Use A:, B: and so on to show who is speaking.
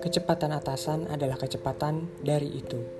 A: Kecepatan atasan adalah kecepatan dari itu.